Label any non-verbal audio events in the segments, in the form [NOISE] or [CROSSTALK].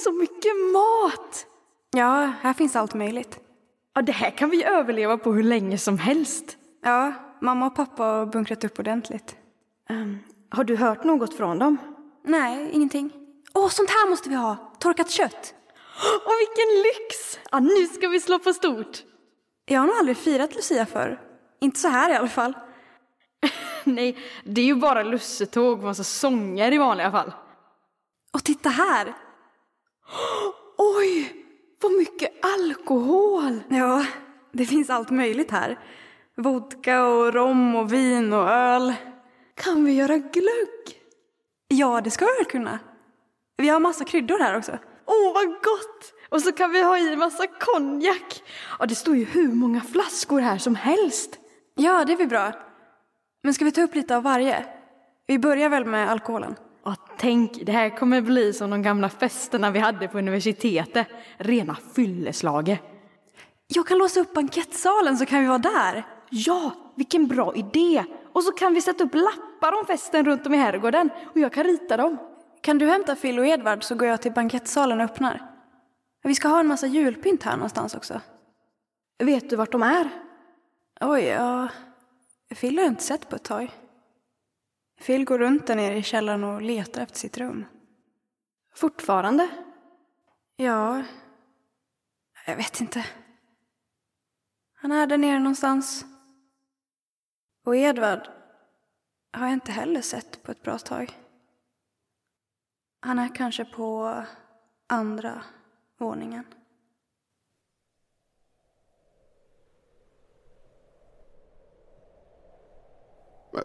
så mycket mat! Ja, här finns allt möjligt. Ja, det här kan vi överleva på hur länge som helst. Ja, mamma och pappa har bunkrat upp ordentligt. Um, har du hört något från dem? Nej, ingenting. Åh, sånt här måste vi ha! Torkat kött! Åh, vilken lyx! Ja, nu ska vi slå på stort. Jag har nog aldrig firat Lucia förr. Inte så här i alla fall. [LAUGHS] Nej, det är ju bara lussetåg och massa sånger i vanliga fall. Och titta här! Oj, vad mycket alkohol! Ja, det finns allt möjligt här. Vodka och rom och vin och öl. Kan vi göra glögg? Ja, det ska vi väl kunna. Vi har massa kryddor här också. Åh, vad gott! Och så kan vi ha i massa konjak. Ja, det står ju hur många flaskor här som helst. Ja, det är väl bra. Men ska vi ta upp lite av varje? Vi börjar väl med alkoholen? Ja, tänk, det här kommer bli som de gamla festerna vi hade på universitetet. Rena fylleslage. Jag kan låsa upp bankettsalen så kan vi vara där. Ja, vilken bra idé! Och så kan vi sätta upp lappar om festen runt om i herrgården och jag kan rita dem. Kan du hämta Phil och Edvard så går jag till bankettsalen och öppnar. Vi ska ha en massa julpynt här någonstans också. Vet du vart de är? Oj, ja... Phil har jag inte sett på ett tag. Phil går runt där nere i källaren och letar efter sitt rum. Fortfarande? Ja, jag vet inte. Han är där nere någonstans. Och Edvard har jag inte heller sett på ett bra tag. Han är kanske på andra våningen.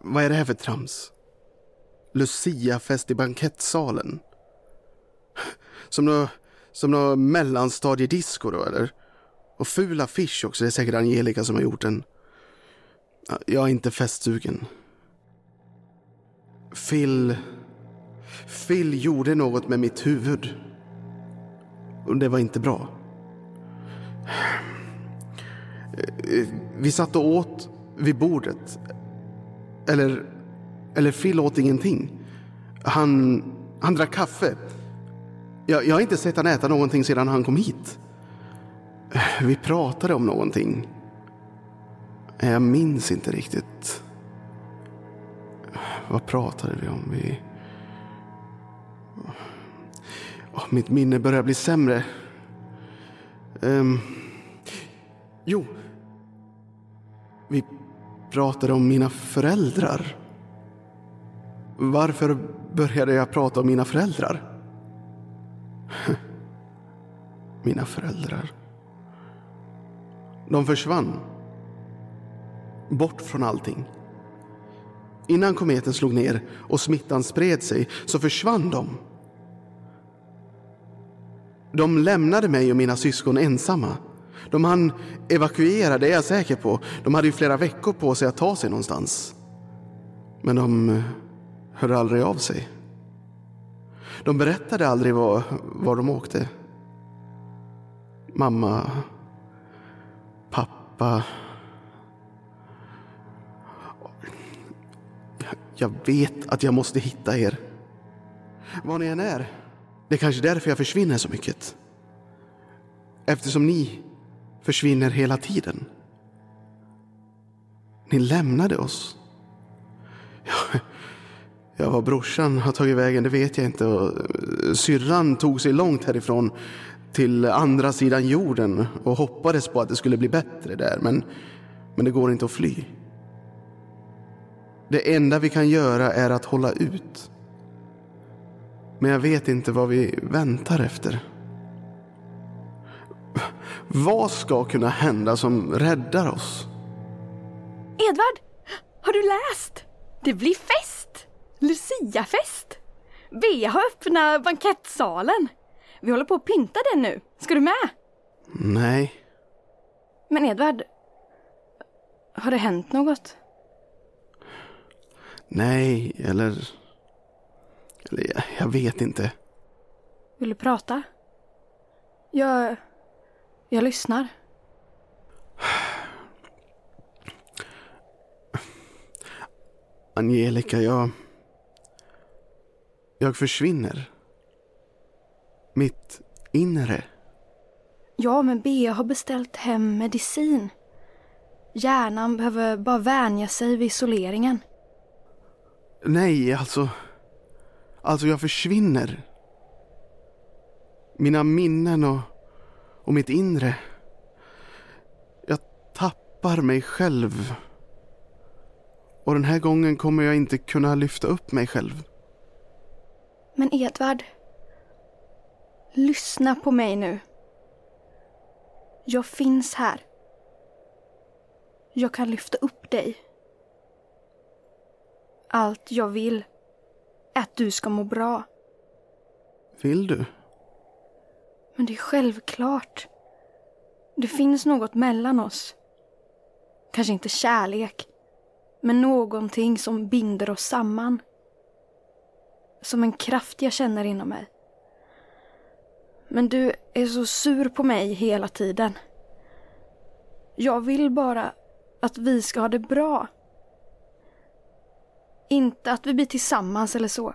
Vad är det här för trams? Luciafest i bankettsalen? Som något, som nå mellanstadiedisco då eller? Och ful affisch också, det är säkert Angelica som har gjort den. Jag är inte festsugen. Phil... Phil gjorde något med mitt huvud. Och det var inte bra. Eh, eh, vi satt och åt vid bordet. Eller, eller Phil åt ingenting. Han, han drack kaffe. Jag, jag har inte sett han äta någonting sedan han kom hit. Vi pratade om någonting. Jag minns inte riktigt. Vad pratade vi om? Vi... Oh, mitt minne börjar bli sämre. Um... Jo. Vi pratade om mina föräldrar. Varför började jag prata om mina föräldrar? [LAUGHS] Mina föräldrar. De försvann. Bort från allting. Innan kometen slog ner och smittan spred sig så försvann de. De lämnade mig och mina syskon ensamma. De hann evakuera, det är jag säker på. De hade ju flera veckor på sig att ta sig någonstans. Men de hörde aldrig av sig. De berättade aldrig var, var de åkte. Mamma, pappa. Jag vet att jag måste hitta er. Var ni än är. Det är kanske därför jag försvinner så mycket. Eftersom ni försvinner hela tiden. Ni lämnade oss. Ja, var brorsan har tagit vägen det vet jag inte. Och eh, syrran tog sig långt härifrån till andra sidan jorden och hoppades på att det skulle bli bättre där. Men, men det går inte att fly. Det enda vi kan göra är att hålla ut. Men jag vet inte vad vi väntar efter. Vad ska kunna hända som räddar oss? Edvard, har du läst? Det blir fest! Luciafest! Bea har öppnat bankettsalen. Vi håller på att pynta den nu. Ska du med? Nej. Men Edvard, har det hänt något? Nej, eller... eller jag, vet inte. Vill du prata? Jag... Jag lyssnar. Angelica, jag... Jag försvinner. mitt inre. Ja, men Bea har beställt hem medicin. Hjärnan behöver bara vänja sig vid isoleringen. Nej, alltså... Alltså jag försvinner. Mina minnen och, och mitt inre. Jag tappar mig själv. Och den här gången kommer jag inte kunna lyfta upp mig själv. Men Edvard, lyssna på mig nu. Jag finns här. Jag kan lyfta upp dig. Allt jag vill är att du ska må bra. Vill du? Men det är självklart. Det finns något mellan oss. Kanske inte kärlek, men någonting som binder oss samman. Som en kraft jag känner inom mig. Men du är så sur på mig hela tiden. Jag vill bara att vi ska ha det bra. Inte att vi blir tillsammans eller så.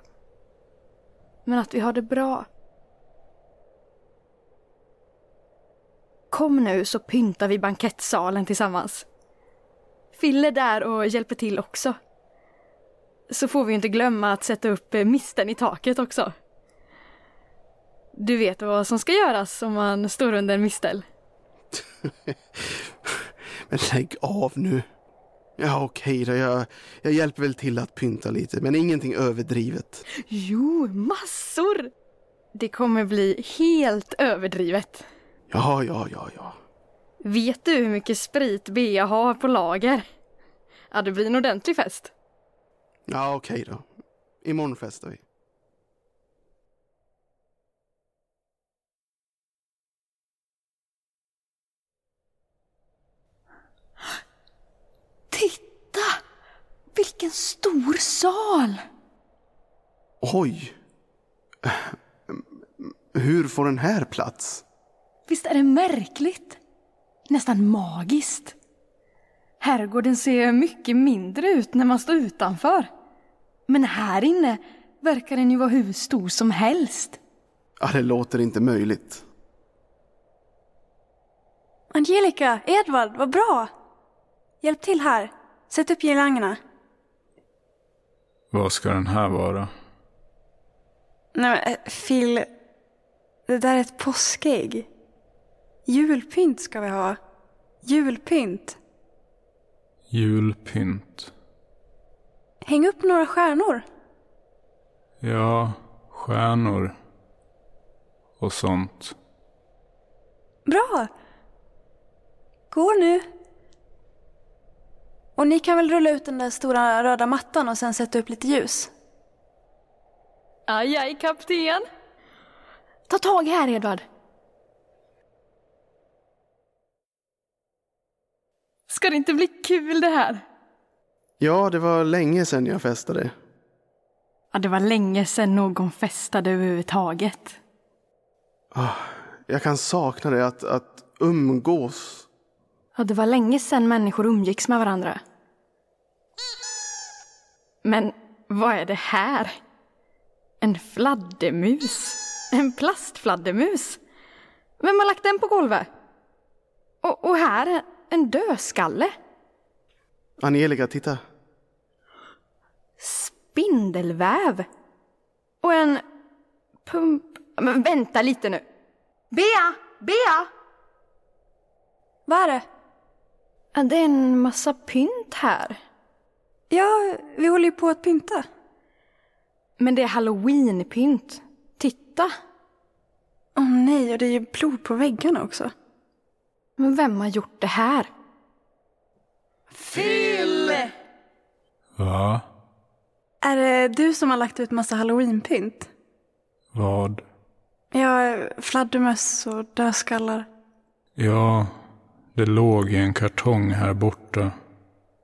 Men att vi har det bra. Kom nu så pyntar vi bankettsalen tillsammans. Fille är där och hjälper till också. Så får vi inte glömma att sätta upp eh, misten i taket också. Du vet vad som ska göras om man står under en mistel? [LAUGHS] Men lägg av nu. Ja, okej då. Jag, jag hjälper väl till att pynta lite, men ingenting överdrivet. Jo, massor! Det kommer bli helt överdrivet. Ja, ja, ja, ja. Vet du hur mycket sprit Bea har på lager? Ja, det blir en ordentlig fest. Ja, okej då. Imorgon festar vi. Titta! Vilken stor sal! Oj! Hur får den här plats? Visst är det märkligt? Nästan magiskt. Herrgården ser mycket mindre ut när man står utanför. Men här inne verkar den ju vara hur stor som helst. Ja, det låter inte möjligt. Angelica, Edvard, vad bra! Hjälp till här. Sätt upp girlangerna. Vad ska den här vara? Nej men, eh, Phil. Det där är ett påskägg. Julpynt ska vi ha. Julpynt. Julpynt. Häng upp några stjärnor. Ja, stjärnor. Och sånt. Bra! Gå nu. Och ni kan väl rulla ut den där stora röda mattan och sen sätta upp lite ljus? Aj, aj, kapten. Ta tag här, Edvard. Ska det inte bli kul det här? Ja, det var länge sedan jag festade. Ja, det var länge sedan någon festade överhuvudtaget. Jag kan sakna det, att, att umgås. Ja, det var länge sedan människor umgicks med varandra. Men vad är det här? En fladdermus? En plastfladdermus? Vem har lagt den på golvet? Och, och här en dödskalle? Angelica, titta. Spindelväv? Och en pump... Men vänta lite nu. Bea! Bea! Vad är det? Det är en massa pynt här. Ja, vi håller ju på att pynta. Men det är halloweenpynt. Titta! Åh nej, och det är ju blod på väggarna också. Men vem har gjort det här? Va? Är det du som har lagt ut massa halloweenpynt? Vad? Ja, fladdermöss och dödskallar. Ja, det låg i en kartong här borta.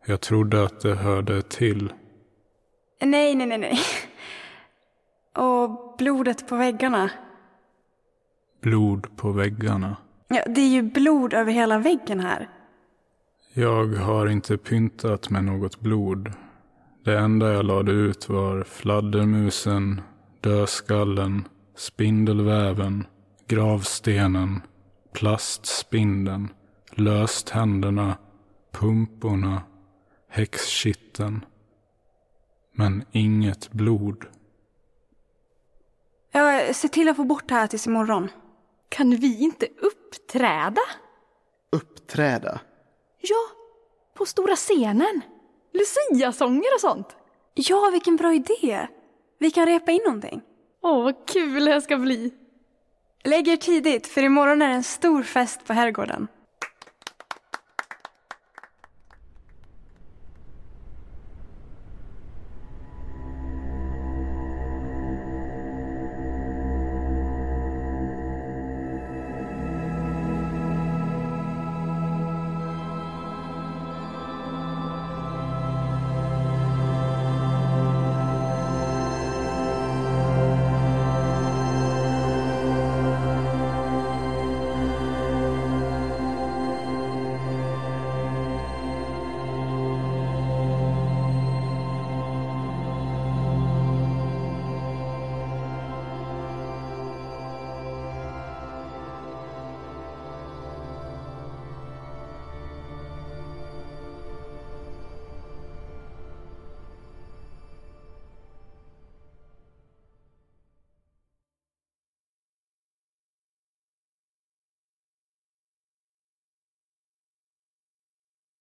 Jag trodde att det hörde till. Nej, nej, nej, nej. Och blodet på väggarna. Blod på väggarna. Ja, det är ju blod över hela väggen här. Jag har inte pyntat med något blod. Det enda jag lade ut var fladdermusen, dödskallen, spindelväven gravstenen, plastspindeln, löständerna, pumporna, häxkitteln. Men inget blod. Jag ser till att få bort det här tills imorgon. Kan vi inte uppträda? Uppträda. Ja, på stora scenen. Lucia-sånger och sånt. Ja, vilken bra idé! Vi kan repa in någonting. Åh, vad kul det här ska bli. Lägg er tidigt, för imorgon är det en stor fest på herrgården.